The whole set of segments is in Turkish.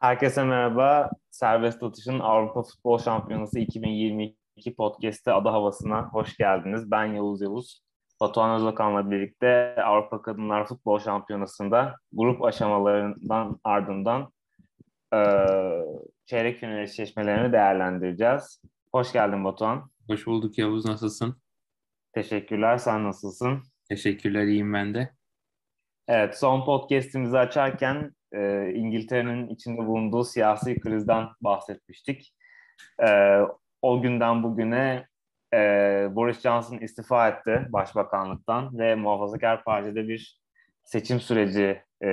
Herkese merhaba. Serbest Atış'ın Avrupa Futbol Şampiyonası 2022 podcast'te adı havasına hoş geldiniz. Ben Yavuz Yavuz. Batuhan Özakan'la birlikte Avrupa Kadınlar Futbol Şampiyonası'nda grup aşamalarından ardından e, çeyrek final eşleşmelerini değerlendireceğiz. Hoş geldin Batuhan. Hoş bulduk Yavuz. Nasılsın? Teşekkürler. Sen nasılsın? Teşekkürler. iyiyim ben de. Evet, son podcast'imizi açarken e, İngiltere'nin içinde bulunduğu siyasi krizden bahsetmiştik. E, o günden bugüne e, Boris Johnson istifa etti başbakanlıktan ve Muhafazakar Parti'de bir seçim süreci e,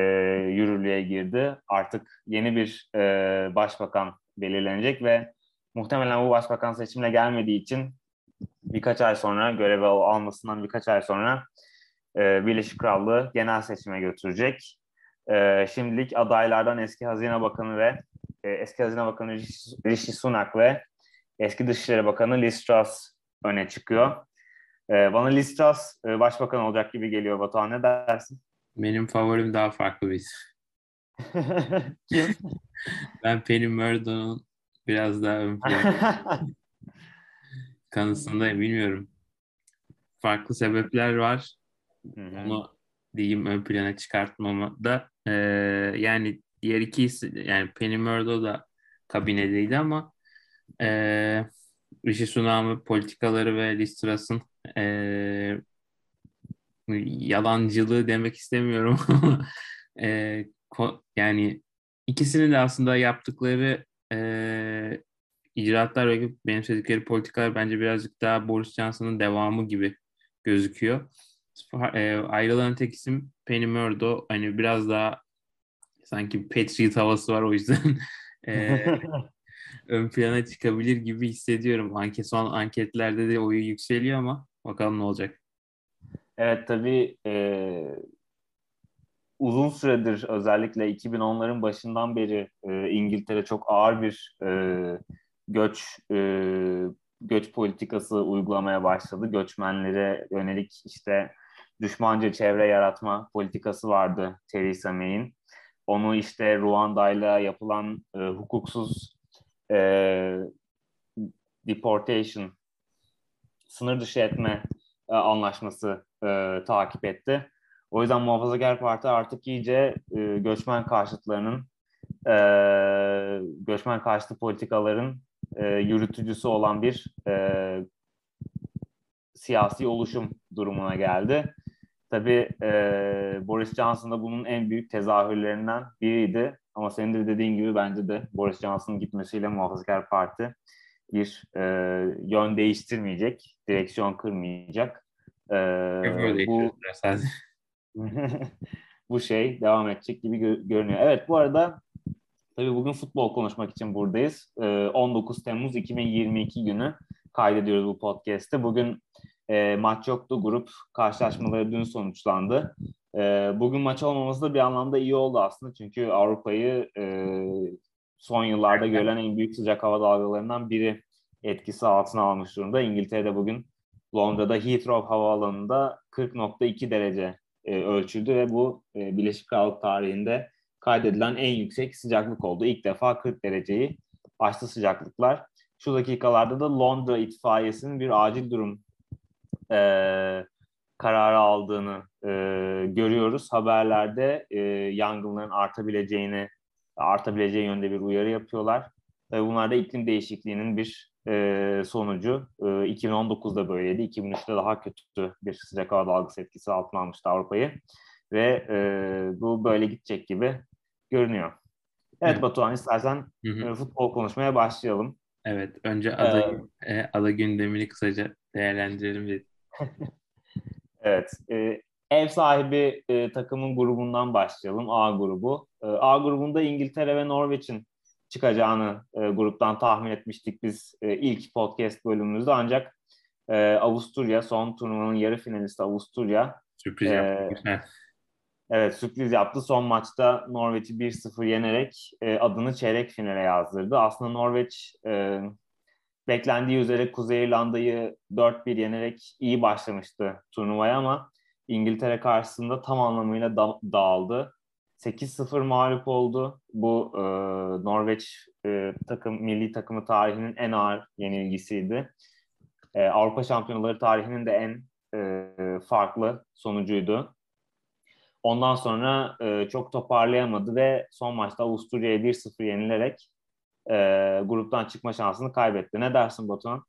yürürlüğe girdi. Artık yeni bir e, başbakan belirlenecek ve muhtemelen bu başbakan seçimle gelmediği için birkaç ay sonra görevi almasından birkaç ay sonra e, Birleşik Krallığı genel seçime götürecek. E, şimdilik adaylardan eski Hazine Bakanı ve e, eski Hazine Bakanı Rishi Sunak ve eski Dışişleri Bakanı Liz Truss öne çıkıyor. E, bana Liz Truss e, başbakan olacak gibi geliyor Batuhan ne dersin? Benim favorim daha farklı bir Kim? ben Penny Murdoch'un biraz daha ön plana kanısındayım bilmiyorum. Farklı sebepler var. Onu diyeyim ön plana çıkartmama da e, yani diğer iki yani Penny Murdo da kabinedeydi ama e, Rishi Sunak'ın politikaları ve Liz Truss'ın e, yalancılığı demek istemiyorum e, ko, yani ikisinin de aslında yaptıkları e, icraatlar ve benimsedikleri politikalar bence birazcık daha Boris Johnson'ın devamı gibi gözüküyor e, ayrılan tek isim Penny Murdo. Hani biraz daha sanki Patriot havası var o yüzden e, ön plana çıkabilir gibi hissediyorum. Anket son anketlerde de oyu yükseliyor ama bakalım ne olacak. Evet tabii e, uzun süredir özellikle 2010'ların başından beri e, İngiltere çok ağır bir e, göç e, göç politikası uygulamaya başladı. Göçmenlere yönelik işte düşmanca çevre yaratma politikası vardı Theresa May'in. Onu işte Ruanda'yla yapılan e, hukuksuz e, deportation, sınır dışı etme e, anlaşması e, takip etti. O yüzden Muhafazakar Parti artık iyice e, göçmen karşıtlarının, e, göçmen karşıtı politikaların e, yürütücüsü olan bir e, siyasi oluşum durumuna geldi. Tabii e, Boris Johnson da bunun en büyük tezahürlerinden biriydi. Ama senin de dediğin gibi bence de Boris Johnson'ın gitmesiyle Muhafazakar Parti bir e, yön değiştirmeyecek, direksiyon kırmayacak. E, bu bu şey devam edecek gibi gö- görünüyor. Evet bu arada tabii bugün futbol konuşmak için buradayız. E, 19 Temmuz 2022 günü kaydediyoruz bu podcast'te. Bugün e, maç yoktu. Grup karşılaşmaları dün sonuçlandı. E, bugün maç olmaması da bir anlamda iyi oldu aslında. Çünkü Avrupa'yı e, son yıllarda görülen en büyük sıcak hava dalgalarından biri etkisi altına almış durumda. İngiltere'de bugün Londra'da Heathrow Havaalanı'nda 40.2 derece e, ölçüldü ve bu e, Birleşik Krallık tarihinde kaydedilen en yüksek sıcaklık oldu. İlk defa 40 dereceyi aştı sıcaklıklar. Şu dakikalarda da Londra itfaiyesinin bir acil durum e, kararı aldığını e, görüyoruz. Haberlerde e, yangınların artabileceğini artabileceği yönde bir uyarı yapıyorlar. Ve bunlar da iklim değişikliğinin bir e, sonucu. E, 2019'da böyleydi. 2003'te daha kötü bir sıcak hava dalgası etkisi altına almıştı Avrupa'yı. Ve e, bu böyle gidecek gibi görünüyor. Evet hı. Batuhan istersen hı hı. futbol konuşmaya başlayalım. Evet önce ada, ee, e, ada gündemini kısaca değerlendirelim evet. E, ev sahibi e, takımın grubundan başlayalım. A grubu. E, A grubunda İngiltere ve Norveç'in çıkacağını e, gruptan tahmin etmiştik biz e, ilk podcast bölümümüzde. Ancak e, Avusturya son turnuvanın yarı finalisti Avusturya. Sürpriz e, Evet sürpriz yaptı. Son maçta Norveç'i 1-0 yenerek e, adını çeyrek finale yazdırdı. Aslında Norveç e, beklendiği üzere Kuzey İrlanda'yı 4-1 yenerek iyi başlamıştı turnuvaya ama İngiltere karşısında tam anlamıyla da- dağıldı. 8-0 mağlup oldu. Bu e, Norveç e, takım milli takımı tarihinin en ağır yenilgisiydi. E, Avrupa Şampiyonları tarihinin de en e, farklı sonucuydu. Ondan sonra e, çok toparlayamadı ve son maçta Avusturya'ya 1-0 yenilerek e, gruptan çıkma şansını kaybetti. Ne dersin Batuhan?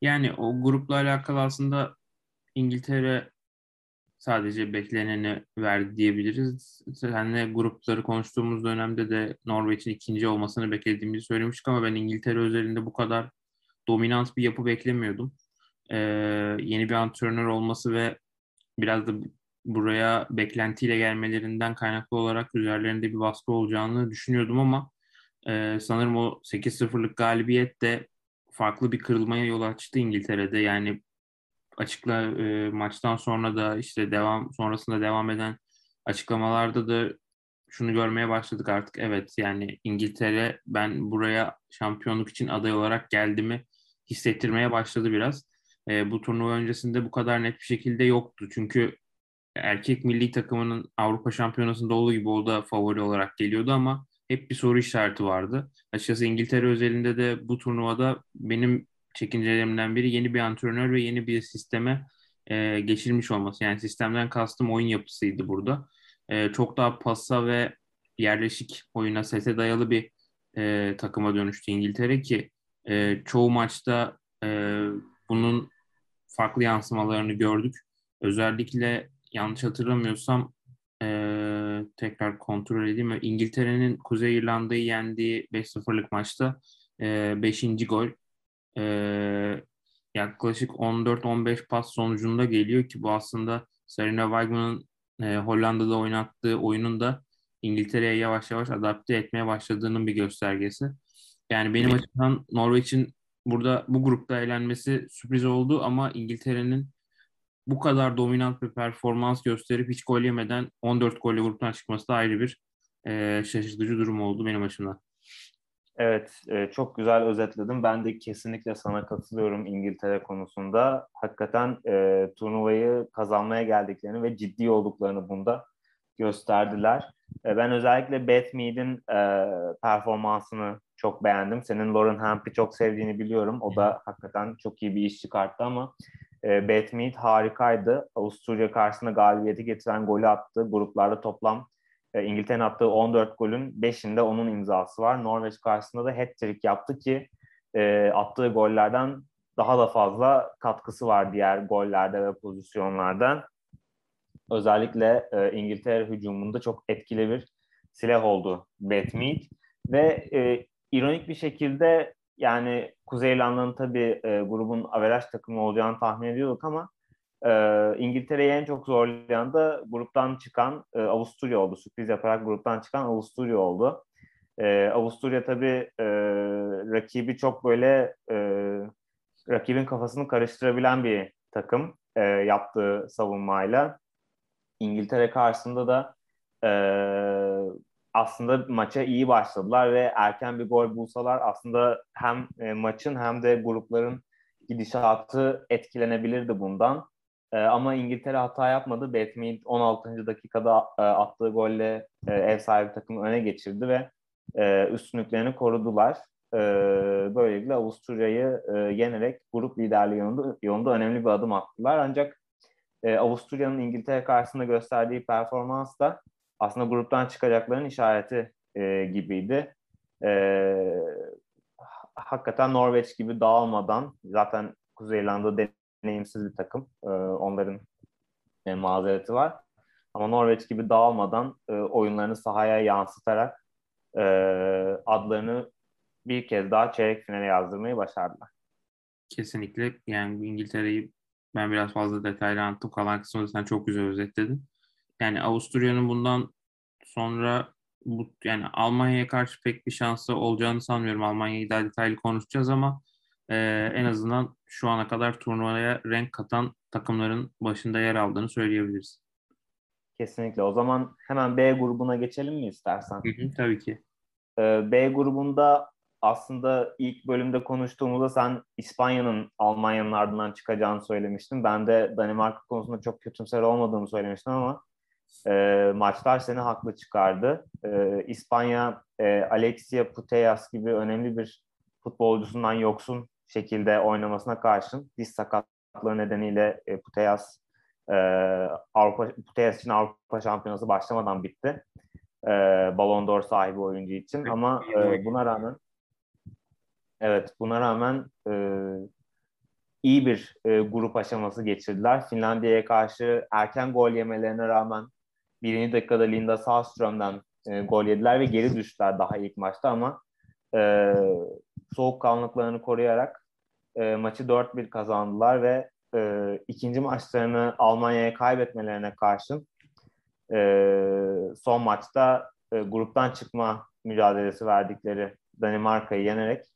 Yani o grupla alakalı aslında İngiltere sadece bekleneni verdi diyebiliriz. Seninle grupları konuştuğumuz dönemde de Norveç'in ikinci olmasını beklediğimizi söylemiştik ama ben İngiltere özelinde bu kadar dominant bir yapı beklemiyordum. Ee, yeni bir antrenör olması ve biraz da buraya beklentiyle gelmelerinden kaynaklı olarak üzerlerinde bir baskı olacağını düşünüyordum ama e, sanırım o 8-0'lık galibiyet de farklı bir kırılmaya yol açtı İngiltere'de. Yani açıkla e, maçtan sonra da işte devam sonrasında devam eden açıklamalarda da şunu görmeye başladık artık. Evet yani İngiltere ben buraya şampiyonluk için aday olarak geldiğimi hissettirmeye başladı biraz. E, bu turnuva öncesinde bu kadar net bir şekilde yoktu. Çünkü erkek milli takımının Avrupa Şampiyonası'nda olduğu gibi o da favori olarak geliyordu ama hep bir soru işareti vardı. Açıkçası İngiltere özelinde de bu turnuvada benim çekincelerimden biri yeni bir antrenör ve yeni bir sisteme e, geçirmiş olması. Yani sistemden kastım oyun yapısıydı burada. E, çok daha pasa ve yerleşik oyuna sete dayalı bir e, takıma dönüştü İngiltere ki e, çoğu maçta e, bunun farklı yansımalarını gördük. Özellikle yanlış hatırlamıyorsam e, tekrar kontrol edeyim. İngiltere'nin Kuzey İrlanda'yı yendiği 5-0'lık maçta 5. E, gol e, yaklaşık 14-15 pas sonucunda geliyor ki bu aslında Serena Weigman'ın e, Hollanda'da oynattığı oyunun da İngiltere'ye yavaş yavaş adapte etmeye başladığının bir göstergesi. Yani benim açımdan Norveç'in burada bu grupta eğlenmesi sürpriz oldu ama İngiltere'nin bu kadar dominant bir performans gösterip hiç gol yemeden 14 golle gruptan çıkması da ayrı bir e, şaşırtıcı durum oldu benim açımdan. Evet, e, çok güzel özetledim. Ben de kesinlikle sana katılıyorum İngiltere konusunda. Hakikaten e, turnuvayı kazanmaya geldiklerini ve ciddi olduklarını bunda gösterdiler. E, ben özellikle Beth Mead'in e, performansını çok beğendim. Senin Lauren Hamp'i çok sevdiğini biliyorum. O da hakikaten çok iyi bir iş çıkarttı ama e, Beth Mead harikaydı. Avusturya karşısında galibiyeti getiren golü attı. Gruplarda toplam e, İngiltere'nin attığı 14 golün 5'inde onun imzası var. Norveç karşısında da hat-trick yaptı ki e, attığı gollerden daha da fazla katkısı var diğer gollerde ve pozisyonlarda. Özellikle e, İngiltere hücumunda çok etkili bir silah oldu Mead. Ve e, ironik bir şekilde yani Kuzey İrlanda'nın tabii e, grubun averaj takımı olacağını tahmin ediyorduk ama e, İngiltere'yi en çok zorlayan da gruptan çıkan e, Avusturya oldu. Sürpriz yaparak gruptan çıkan Avusturya oldu. E, Avusturya tabii e, rakibi çok böyle e, rakibin kafasını karıştırabilen bir takım e, yaptığı savunmayla. İngiltere karşısında da e, aslında maça iyi başladılar ve erken bir gol bulsalar aslında hem e, maçın hem de grupların gidişatı etkilenebilirdi bundan. E, ama İngiltere hata yapmadı. Bethmead 16. dakikada e, attığı golle ev sahibi takımı öne geçirdi ve üstünlüklerini korudular. Böylelikle Avusturya'yı yenerek grup liderliği yolunda, yolunda önemli bir adım attılar. Ancak Avusturya'nın İngiltere karşısında gösterdiği performans da aslında gruptan çıkacakların işareti e, gibiydi. E, hakikaten Norveç gibi dağılmadan zaten Kuzey İrlanda deneyimsiz bir takım. E, onların e, mazereti var. Ama Norveç gibi dağılmadan e, oyunlarını sahaya yansıtarak e, adlarını bir kez daha çeyrek finale yazdırmayı başardılar. Kesinlikle. Yani İngiltere'yi ben biraz fazla detaylı anlattım. Kalan kısmını sen çok güzel özetledin. Yani Avusturya'nın bundan sonra bu yani Almanya'ya karşı pek bir şansı olacağını sanmıyorum. Almanya'yı daha detaylı konuşacağız ama e, en azından şu ana kadar turnuvaya renk katan takımların başında yer aldığını söyleyebiliriz. Kesinlikle. O zaman hemen B grubuna geçelim mi istersen? Hı hı, tabii ki. Ee, B grubunda aslında ilk bölümde konuştuğumuzda sen İspanya'nın Almanya'nın ardından çıkacağını söylemiştin. Ben de Danimarka konusunda çok kötümser olmadığımı söylemiştim ama e, maçlar seni haklı çıkardı. E, İspanya e, Alexia Putellas gibi önemli bir futbolcusundan yoksun şekilde oynamasına karşın diz sakatlığı nedeniyle e, Putellas e, Avrupa Putellas için Avrupa Şampiyonası başlamadan bitti. E, Ballon d'Or sahibi oyuncu için ama e, buna rağmen evet buna rağmen e, iyi bir e, grup aşaması geçirdiler. Finlandiya'ya karşı erken gol yemelerine rağmen birinci dakikada Linda Saalström'den e, gol yediler ve geri düştüler daha ilk maçta ama e, soğukkanlılıklarını koruyarak e, maçı 4-1 kazandılar ve e, ikinci maçlarını Almanya'ya kaybetmelerine karşın e, son maçta e, gruptan çıkma mücadelesi verdikleri Danimarka'yı yenerek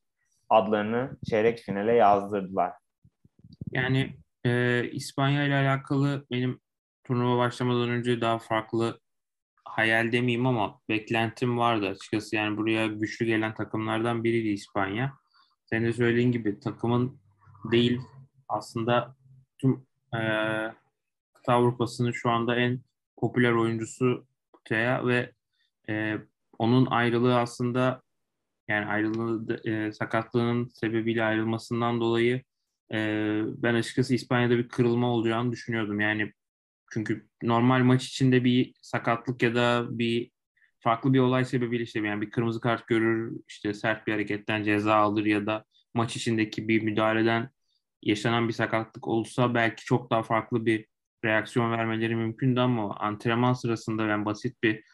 adlarını çeyrek finale yazdırdılar. Yani e, İspanya ile alakalı benim turnuva başlamadan önce daha farklı hayal demeyeyim ama beklentim vardı açıkçası. Yani buraya güçlü gelen takımlardan biriydi İspanya. Senin de söylediğin gibi takımın değil aslında tüm e, kıta Avrupa'sının şu anda en popüler oyuncusu Putea ve e, onun ayrılığı aslında yani ayrılığı e, sakatlığının sebebiyle ayrılmasından dolayı e, ben açıkçası İspanya'da bir kırılma olacağını düşünüyordum. Yani çünkü normal maç içinde bir sakatlık ya da bir farklı bir olay sebebiyle işte yani bir kırmızı kart görür, işte sert bir hareketten ceza alır ya da maç içindeki bir müdahaleden yaşanan bir sakatlık olsa belki çok daha farklı bir reaksiyon vermeleri mümkündü ama antrenman sırasında yani basit bir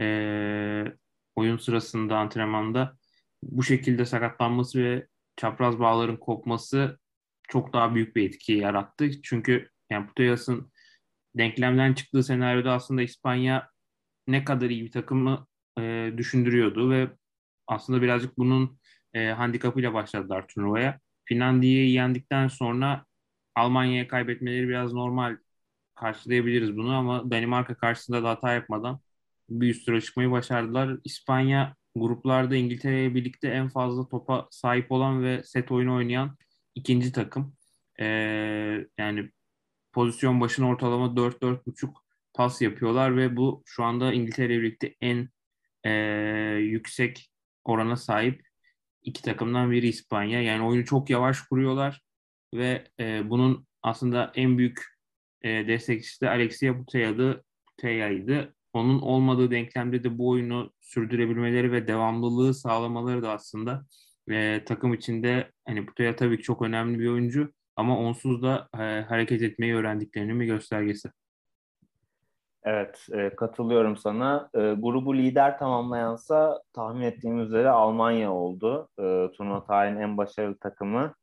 e, oyun sırasında antrenmanda bu şekilde sakatlanması ve çapraz bağların kopması çok daha büyük bir etki yarattı. Çünkü yani Puteyas'ın denklemden çıktığı senaryoda aslında İspanya ne kadar iyi bir takımı e, düşündürüyordu ve aslında birazcık bunun e, handikapıyla başladılar turnuvaya. Finlandiya'yı yendikten sonra Almanya'ya kaybetmeleri biraz normal karşılayabiliriz bunu ama Danimarka karşısında da hata yapmadan bir üst tura çıkmayı başardılar. İspanya gruplarda İngiltere birlikte en fazla topa sahip olan ve set oyunu oynayan ikinci takım. Ee, yani pozisyon başına ortalama 4-4,5 pas yapıyorlar ve bu şu anda İngiltere birlikte en e, yüksek orana sahip iki takımdan biri İspanya. Yani oyunu çok yavaş kuruyorlar ve e, bunun aslında en büyük e, destekçisi de Alexia Putela'ydı. Putela'ydı. Onun olmadığı denklemde de bu oyunu sürdürebilmeleri ve devamlılığı sağlamaları da aslında e, takım içinde hani Putela tabii ki çok önemli bir oyuncu ama onsuz da e, hareket etmeyi öğrendiklerinin bir göstergesi. Evet, e, katılıyorum sana. E, grubu lider tamamlayansa tahmin ettiğim üzere Almanya oldu. Turnuva tarihinin en başarılı takımı.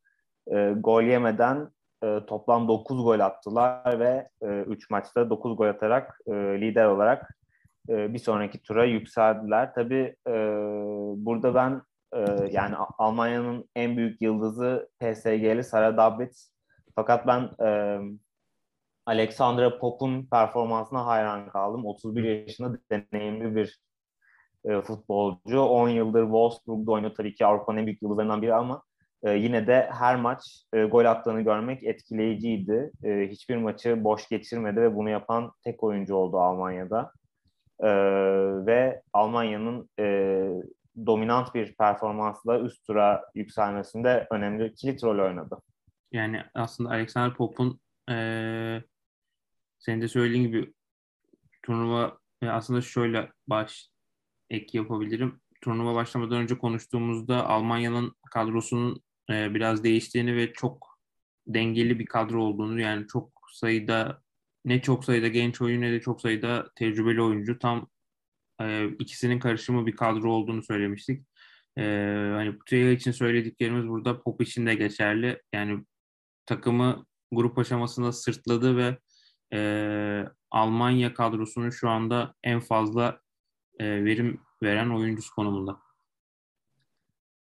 Gol yemeden e, toplam 9 gol attılar ve 3 e, maçta 9 gol atarak lider olarak bir sonraki tura yükseldiler. Tabii burada ben e, yani Almanya'nın en büyük yıldızı PSG'li Sara Dabbitz. Fakat ben e, Alexandra Pop'un performansına hayran kaldım. 31 yaşında deneyimli bir e, futbolcu. 10 yıldır Wolfsburg'da oynuyor. Tabii ki Avrupa'nın en büyük yıldızlarından biri ama e, yine de her maç e, gol attığını görmek etkileyiciydi. E, hiçbir maçı boş geçirmedi ve bunu yapan tek oyuncu oldu Almanya'da. E, ve Almanya'nın e, dominant bir performansla üst tura yükselmesinde önemli kilit rol oynadı. Yani aslında Alexander Pop'un e, senin de söylediğin gibi turnuva aslında şöyle baş ek yapabilirim. Turnuva başlamadan önce konuştuğumuzda Almanya'nın kadrosunun e, biraz değiştiğini ve çok dengeli bir kadro olduğunu yani çok sayıda ne çok sayıda genç oyuncu ne de çok sayıda tecrübeli oyuncu tam e, ikisinin karışımı bir kadro olduğunu söylemiştik. E, hani Putria için söylediklerimiz burada Pop için de geçerli. Yani takımı grup aşamasında sırtladı ve e, Almanya kadrosunun şu anda en fazla e, verim veren oyuncusu konumunda.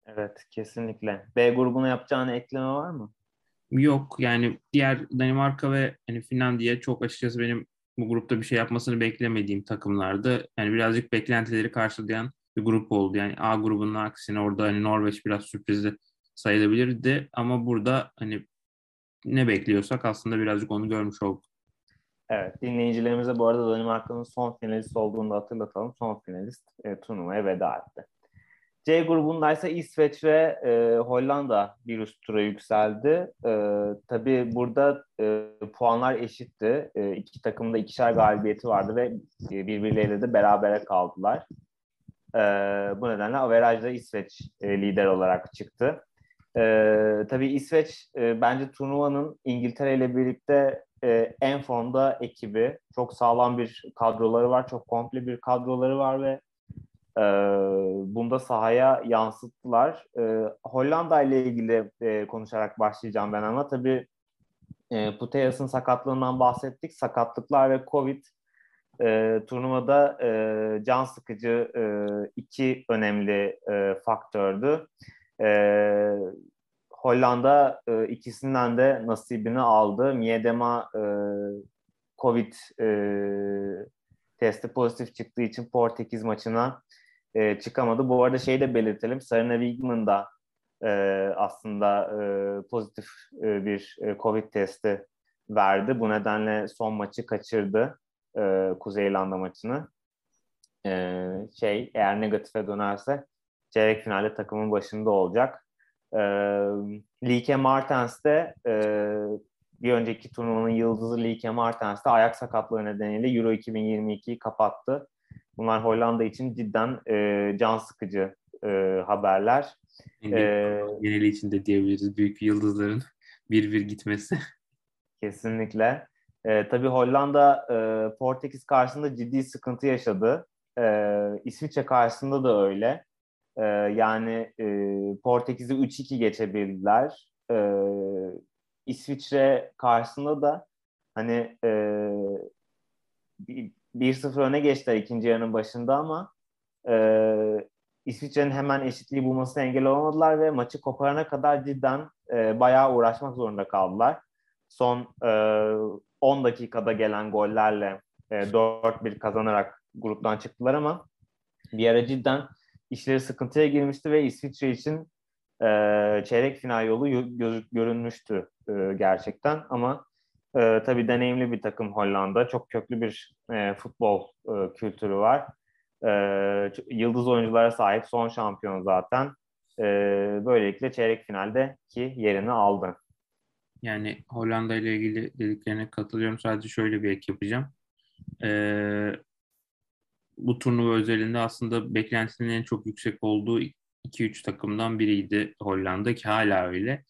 Evet kesinlikle. B grubuna yapacağın ekleme var mı? Yok yani diğer Danimarka ve hani Finlandiya çok açıkçası benim bu grupta bir şey yapmasını beklemediğim takımlardı. Yani birazcık beklentileri karşılayan bir grup oldu. Yani A grubunun aksine orada hani Norveç biraz sürprizi sayılabilirdi ama burada hani ne bekliyorsak aslında birazcık onu görmüş olduk. Evet, dinleyicilerimize bu arada Danimarka'nın son finalist olduğunu da hatırlatalım. Son finalist e, turnuvaya veda etti. C grubundaysa İsveç ve e, Hollanda bir üst tura yükseldi. E, tabii burada e, puanlar eşitti. E, iki takımda ikişer galibiyeti vardı ve e, birbirleriyle de berabere kaldılar. E, bu nedenle averajda İsveç e, lider olarak çıktı. E, tabii İsveç e, bence turnuvanın İngiltere ile birlikte e, en formda ekibi. Çok sağlam bir kadroları var, çok komple bir kadroları var ve e, bunda sahaya yansıttılar. E, Hollanda ile ilgili e, konuşarak başlayacağım ben ama tabii e, Puteyas'ın sakatlığından bahsettik. Sakatlıklar ve Covid e, turnuvada e, can sıkıcı e, iki önemli e, faktördü. E, Hollanda e, ikisinden de nasibini aldı. Miedema e, Covid e, testi pozitif çıktığı için Portekiz maçına e, çıkamadı. Bu arada şeyi de belirtelim. Sarina Wigman da e, aslında e, pozitif e, bir e, Covid testi verdi. Bu nedenle son maçı kaçırdı. E, Kuzey İrlanda maçını. E, şey eğer negatife dönerse çeyrek finalde takımın başında olacak. E, Lieke Martens de e, bir önceki turnuvanın yıldızı Lieke Martens de ayak sakatlığı nedeniyle Euro 2022'yi kapattı. Bunlar Hollanda için cidden e, can sıkıcı e, haberler. Yani, ee, geneli için de diyebiliriz büyük yıldızların bir bir gitmesi. Kesinlikle. E, tabii Hollanda e, Portekiz karşısında ciddi sıkıntı yaşadı. E, İsviçre karşısında da öyle. E, yani e, Portekiz'i 3-2 geçebildiler. E, İsviçre karşısında da hani e, 1-0 öne geçtiler ikinci yarının başında ama e, İsviçre'nin hemen eşitliği bulmasına engel olamadılar ve maçı koparana kadar cidden e, bayağı uğraşmak zorunda kaldılar. Son e, 10 dakikada gelen gollerle e, 4-1 kazanarak gruptan çıktılar ama bir ara cidden işleri sıkıntıya girmişti ve İsviçre için e, çeyrek final yolu görünmüştü e, gerçekten ama e, tabii deneyimli bir takım Hollanda. Çok köklü bir e, futbol e, kültürü var. E, yıldız oyunculara sahip son şampiyon zaten. E, böylelikle çeyrek finalde ki yerini aldı. Yani Hollanda ile ilgili dediklerine katılıyorum. Sadece şöyle bir ek yapacağım. Ee, bu turnuva özelinde aslında beklentisinin en çok yüksek olduğu 2-3 takımdan biriydi Hollanda ki hala öyle.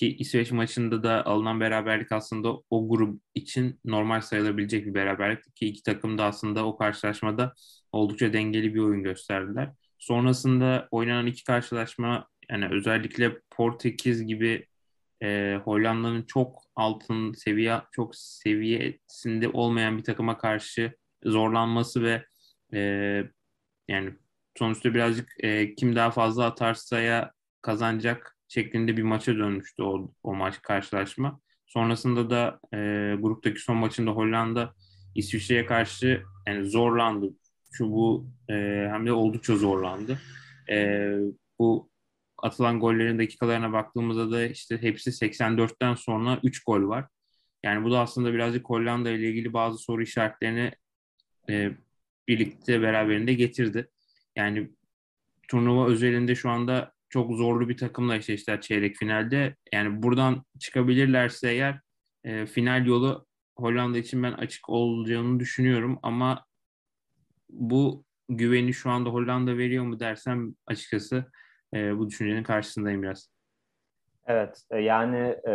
Ki İsveç maçında da alınan beraberlik aslında o grup için normal sayılabilecek bir beraberlik ki iki takım da aslında o karşılaşmada oldukça dengeli bir oyun gösterdiler. Sonrasında oynanan iki karşılaşma yani özellikle Portekiz gibi e, Hollanda'nın çok altın seviye çok seviyesinde olmayan bir takıma karşı zorlanması ve e, yani sonuçta birazcık e, kim daha fazla atarsaya kazanacak şeklinde bir maça dönmüştü o, o maç karşılaşma. Sonrasında da e, gruptaki son maçında Hollanda İsviçre'ye karşı yani zorlandı. Şu bu e, hem de oldukça zorlandı. E, bu atılan gollerin dakikalarına baktığımızda da işte hepsi 84'ten sonra 3 gol var. Yani bu da aslında birazcık Hollanda ile ilgili bazı soru işaretlerini e, birlikte beraberinde getirdi. Yani turnuva özelinde şu anda çok zorlu bir takımla eşleştiler çeyrek finalde. Yani buradan çıkabilirlerse eğer e, final yolu Hollanda için ben açık olacağını düşünüyorum ama bu güveni şu anda Hollanda veriyor mu dersem açıkçası e, bu düşüncenin karşısındayım biraz. Evet e, yani e,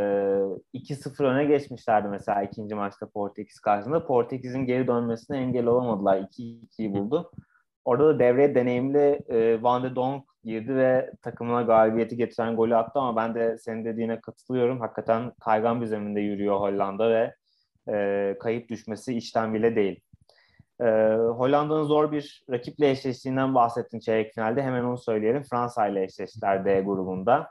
2-0 öne geçmişlerdi mesela ikinci maçta Portekiz karşısında. Portekiz'in geri dönmesine engel olamadılar. 2-2'yi buldu. Orada da devreye deneyimli e, Van de Donk girdi ve takımına galibiyeti getiren golü attı ama ben de senin dediğine katılıyorum. Hakikaten kaygan bir zeminde yürüyor Hollanda ve e, kayıp düşmesi işten bile değil. E, Hollanda'nın zor bir rakiple eşleştiğinden bahsettin çeyrek finalde. Hemen onu söyleyelim. Fransa ile eşleştiler D grubunda.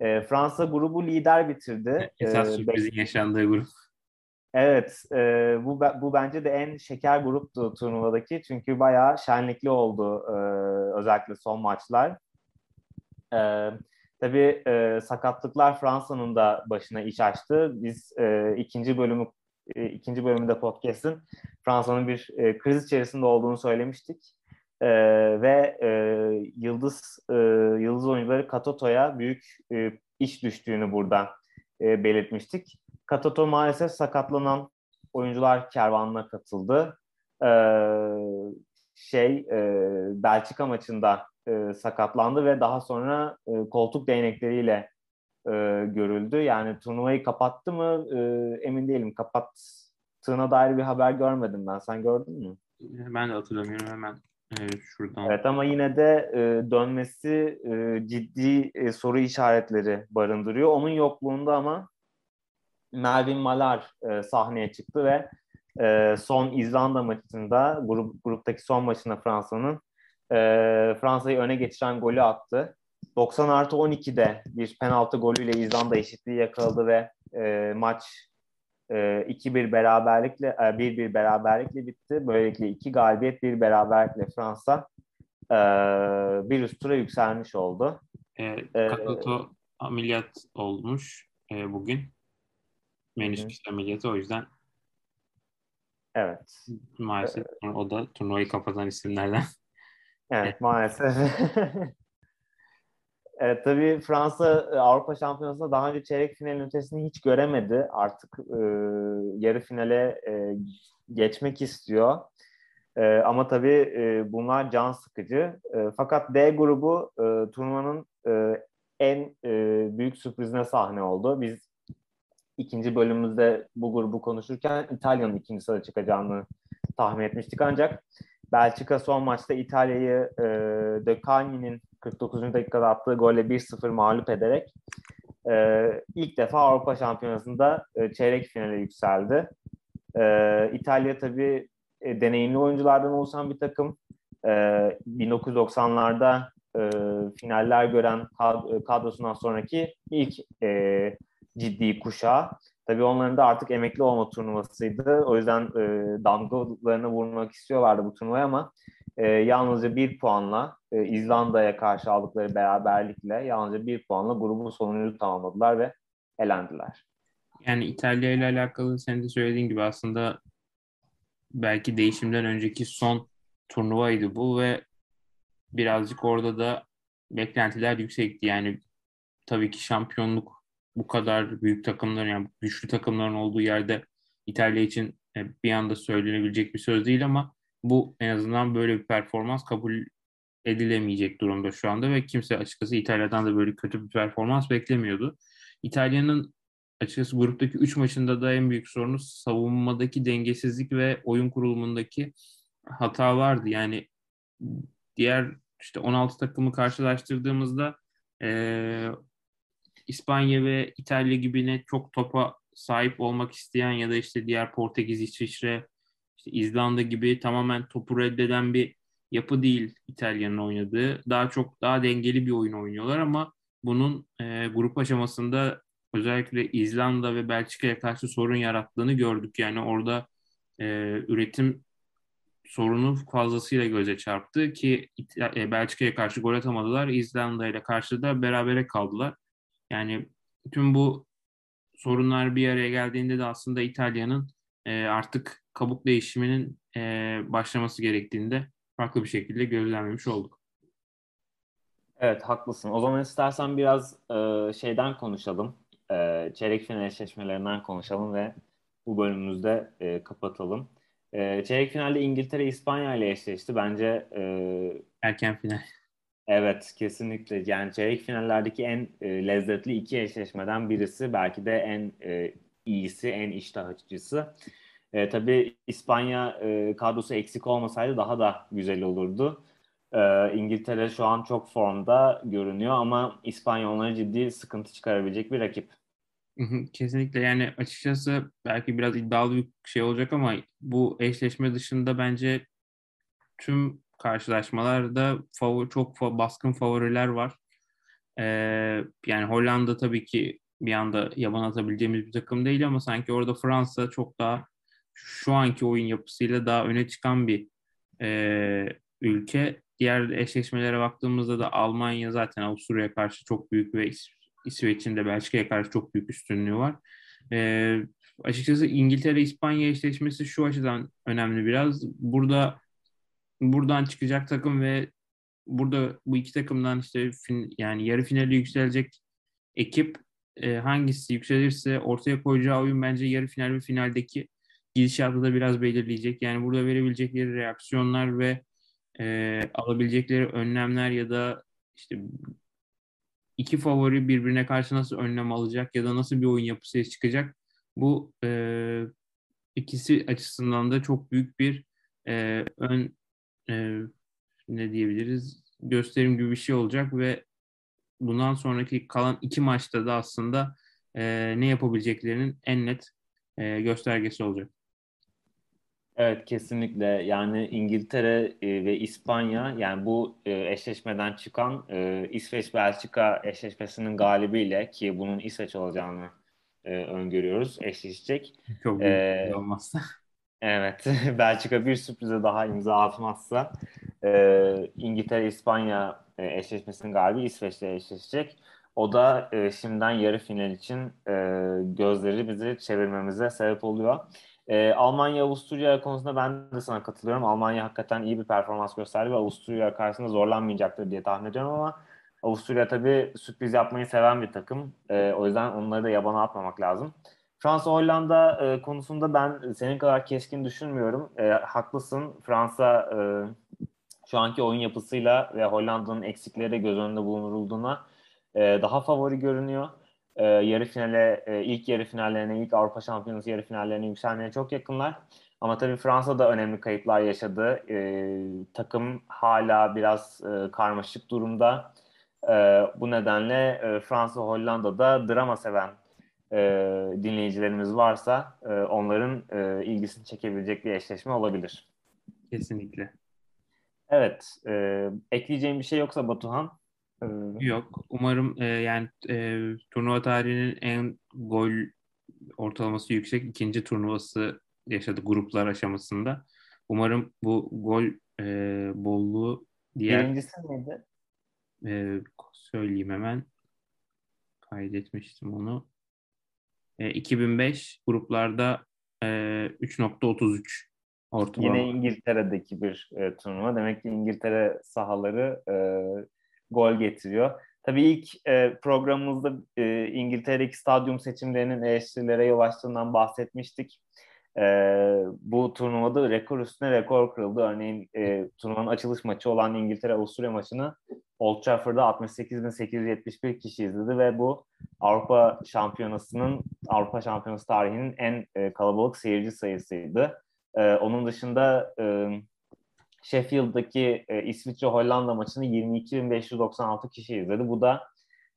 E, Fransa grubu lider bitirdi. Esas e, sürprizin yaşandığı grup. Evet, e, bu bu bence de en şeker gruptu turnuvadaki çünkü bayağı şenlikli oldu e, özellikle son maçlar. E, tabii e, sakatlıklar Fransa'nın da başına iş açtı. Biz e, ikinci bölümü e, ikinci bölümünde podcast'ın Fransa'nın bir e, kriz içerisinde olduğunu söylemiştik. E, ve e, yıldız e, yıldız oyuncuları Katoto'ya büyük e, iş düştüğünü burada e, belirtmiştik. Katoto maalesef sakatlanan oyuncular kervanına katıldı. E, şey e, Belçika maçında e, sakatlandı ve daha sonra e, koltuk değnekleriyle e, görüldü. Yani turnuvayı kapattı mı e, emin değilim. Kapattığına dair bir haber görmedim ben. Sen gördün mü? Ben de hatırlamıyorum hemen e, şuradan. Evet ama yine de e, dönmesi e, ciddi e, soru işaretleri barındırıyor. Onun yokluğunda ama Melvin Malar e, sahneye çıktı ve e, son İzlanda maçında grup, gruptaki son maçında Fransa'nın e, Fransa'yı öne geçiren golü attı. 90 artı 12'de bir penaltı golüyle İzlanda eşitliği yakaladı ve e, maç e, 2-1 beraberlikle e, 1-1 beraberlikle bitti. Böylelikle iki galibiyet bir beraberlikle Fransa e, bir üst tura yükselmiş oldu. E, Katoto ameliyat olmuş e, bugün. Menüsküs ameliyatı o yüzden Evet. Maalesef o da turnuvayı kapatan isimlerden. Evet maalesef. evet, tabii Fransa e, Avrupa Şampiyonası'nda daha önce çeyrek finalin ötesini hiç göremedi. Artık e, yarı finale e, geçmek istiyor. E, ama tabii e, bunlar can sıkıcı. E, fakat D grubu e, turnuvanın e, en e, büyük sürprizine sahne oldu. Biz ikinci bölümümüzde bu grubu konuşurken İtalya'nın ikinci sırada çıkacağını tahmin etmiştik. Ancak Belçika son maçta İtalya'yı e, De Cagni'nin 49. dakikada attığı golle 1-0 mağlup ederek e, ilk defa Avrupa Şampiyonası'nda e, çeyrek finale yükseldi. E, İtalya tabii e, deneyimli oyunculardan oluşan bir takım. E, 1990'larda e, finaller gören kadrosundan sonraki ilk e, ciddi kuşağı. Tabii onların da artık emekli olma turnuvasıydı. O yüzden e, damgalarını vurmak istiyorlardı bu turnuvaya ama e, yalnızca bir puanla e, İzlanda'ya karşı aldıkları beraberlikle yalnızca bir puanla grubun sonuncu tamamladılar ve elendiler. Yani İtalya ile alakalı senin de söylediğin gibi aslında belki değişimden önceki son turnuvaydı bu ve birazcık orada da beklentiler yüksekti. Yani tabii ki şampiyonluk bu kadar büyük takımların yani güçlü takımların olduğu yerde İtalya için e, bir anda söylenebilecek bir söz değil ama bu en azından böyle bir performans kabul edilemeyecek durumda şu anda ve kimse açıkçası İtalya'dan da böyle kötü bir performans beklemiyordu. İtalya'nın açıkçası gruptaki 3 maçında da en büyük sorunu savunmadaki dengesizlik ve oyun kurulumundaki hatalardı. Yani diğer işte 16 takımı karşılaştırdığımızda e, İspanya ve İtalya gibi ne çok topa sahip olmak isteyen ya da işte diğer Portekiz, İsviçre, işte İzlanda gibi tamamen topu reddeden bir yapı değil İtalya'nın oynadığı. Daha çok daha dengeli bir oyun oynuyorlar ama bunun e, grup aşamasında özellikle İzlanda ve Belçika'ya karşı sorun yarattığını gördük. Yani orada e, üretim sorunu fazlasıyla göze çarptı ki e, Belçika'ya karşı gol atamadılar. İzlanda ile karşı da berabere kaldılar. Yani tüm bu sorunlar bir araya geldiğinde de aslında İtalya'nın e, artık kabuk değişiminin e, başlaması gerektiğinde farklı bir şekilde gözlemlemiş olduk. Evet haklısın. O zaman istersen biraz e, şeyden konuşalım. E, çeyrek final eşleşmelerinden konuşalım ve bu bölümümüzde e, kapatalım. E, çeyrek finalde İngiltere İspanya ile eşleşti. Bence e, erken final. Evet kesinlikle yani çeyrek finallerdeki en e, lezzetli iki eşleşmeden birisi belki de en e, iyisi en iştah açıcısı. E, tabii İspanya e, kadrosu eksik olmasaydı daha da güzel olurdu. E, İngiltere şu an çok formda görünüyor ama İspanya onlara ciddi sıkıntı çıkarabilecek bir rakip. Kesinlikle yani açıkçası belki biraz iddialı bir şey olacak ama bu eşleşme dışında bence tüm karşılaşmalarda favori, çok baskın favoriler var. Ee, yani Hollanda tabii ki bir anda yaban atabileceğimiz bir takım değil ama sanki orada Fransa çok daha şu anki oyun yapısıyla daha öne çıkan bir e, ülke. Diğer eşleşmelere baktığımızda da Almanya zaten Avusturya'ya karşı çok büyük ve İsveç'in de Belçika'ya karşı çok büyük üstünlüğü var. E, açıkçası İngiltere-İspanya eşleşmesi şu açıdan önemli biraz. Burada buradan çıkacak takım ve burada bu iki takımdan işte fin, yani yarı finale yükselecek ekip e, hangisi yükselirse ortaya koyacağı oyun bence yarı final ve finaldeki gidişatı da biraz belirleyecek. Yani burada verebilecekleri reaksiyonlar ve e, alabilecekleri önlemler ya da işte iki favori birbirine karşı nasıl önlem alacak ya da nasıl bir oyun yapısı çıkacak bu e, ikisi açısından da çok büyük bir e, ön e, ne diyebiliriz gösterim gibi bir şey olacak ve bundan sonraki kalan iki maçta da aslında e, ne yapabileceklerinin en net e, göstergesi olacak. Evet kesinlikle yani İngiltere e, ve İspanya yani bu e, eşleşmeden çıkan e, İsveç-Belçika eşleşmesinin galibiyle ki bunun İsveç olacağını öngörüyoruz eşleşecek. Çok büyük ee, olmazsa. Evet Belçika bir sürprize daha imza atmazsa İngiltere-İspanya eşleşmesinin galibi İsveç'le eşleşecek. O da şimdiden yarı final için gözleri bizi çevirmemize sebep oluyor. E, Almanya Avusturya konusunda ben de sana katılıyorum. Almanya hakikaten iyi bir performans gösterdi ve Avusturya karşısında zorlanmayacaktır diye tahmin ediyorum ama Avusturya tabii sürpriz yapmayı seven bir takım. E, o yüzden onları da yabana atmamak lazım. Fransa Hollanda e, konusunda ben senin kadar keskin düşünmüyorum. E, haklısın. Fransa e, şu anki oyun yapısıyla ve Hollanda'nın eksikleri de göz önünde bulundurulduğuna e, daha favori görünüyor e, yarı finale, e, ilk yarı finallerine, ilk Avrupa Şampiyonası yarı finallerine yükselmeye çok yakınlar. Ama tabii Fransa da önemli kayıplar yaşadı. E, takım hala biraz e, karmaşık durumda. E, bu nedenle e, Fransa Hollanda'da drama seven e, dinleyicilerimiz varsa e, onların e, ilgisini çekebilecek bir eşleşme olabilir. Kesinlikle. Evet. E, ekleyeceğim bir şey yoksa Batuhan? Yok. Umarım e, yani e, turnuva tarihinin en gol ortalaması yüksek ikinci turnuvası yaşadı gruplar aşamasında. Umarım bu gol e, bolluğu diğer... Birincisi neydi? E, söyleyeyim hemen. Kaydetmiştim onu. E, 2005 gruplarda e, 3.33 ortalama. Yine İngiltere'deki bir e, turnuva. Demek ki İngiltere sahaları e, gol getiriyor. Tabii ilk e, programımızda e, İngiltere'deki stadyum seçimlerinin eleştirilere yol açtığından bahsetmiştik. E, bu turnuvada rekor üstüne rekor kırıldı. Örneğin e, turnuvanın açılış maçı olan İngiltere-Avusturya maçını Old Trafford'da 68.871 kişi izledi ve bu Avrupa Şampiyonası'nın Avrupa Şampiyonası tarihinin en e, kalabalık seyirci sayısıydı. E, onun dışında e, Sheffield'daki e, İsviçre-Hollanda maçını 22.596 kişi izledi. Bu da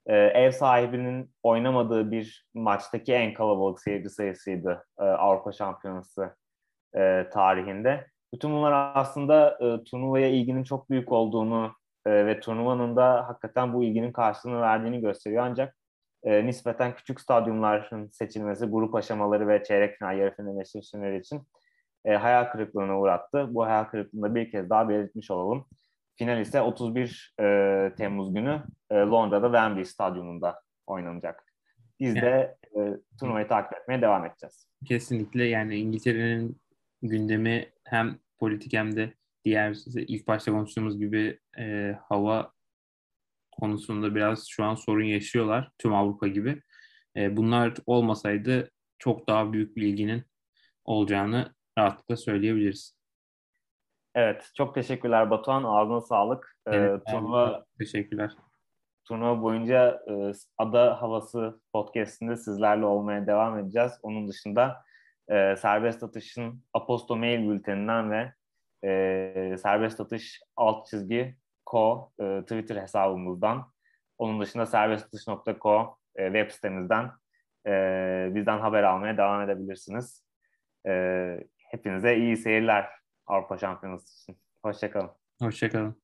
e, ev sahibinin oynamadığı bir maçtaki en kalabalık seyirci sayısıydı e, Avrupa Şampiyonası e, tarihinde. Bütün bunlar aslında e, turnuvaya ilginin çok büyük olduğunu e, ve turnuvanın da hakikaten bu ilginin karşılığını verdiğini gösteriyor. Ancak e, nispeten küçük stadyumların seçilmesi, grup aşamaları ve çeyrek final, yarı final eşleşmeleri için e, hayal kırıklığına uğrattı. Bu hayal kırıklığını bir kez daha belirtmiş olalım. Final ise 31 e, Temmuz günü e, Londra'da Wembley Stadyumunda oynanacak. Biz yani, de e, turnuvayı takip etmeye devam edeceğiz. Kesinlikle yani İngiltere'nin gündemi hem politik hem de diğer ilk başta konuştuğumuz gibi e, hava konusunda biraz şu an sorun yaşıyorlar tüm Avrupa gibi. E, bunlar olmasaydı çok daha büyük bir ilginin olacağını rahatlıkla söyleyebiliriz. Evet, çok teşekkürler Batuhan. Ağzına sağlık. Ee, evet, ee, turnuva, teşekkürler. Turnuva boyunca e, Ada Havası podcastinde sizlerle olmaya devam edeceğiz. Onun dışında e, serbest atışın Aposto Mail bülteninden ve e, serbest atış alt çizgi co e, Twitter hesabımızdan. Onun dışında serbestatış.co e, web sitemizden e, bizden haber almaya devam edebilirsiniz. E, hepinize iyi seyirler Avrupa Şampiyonası için. Hoşçakalın. Hoşçakalın.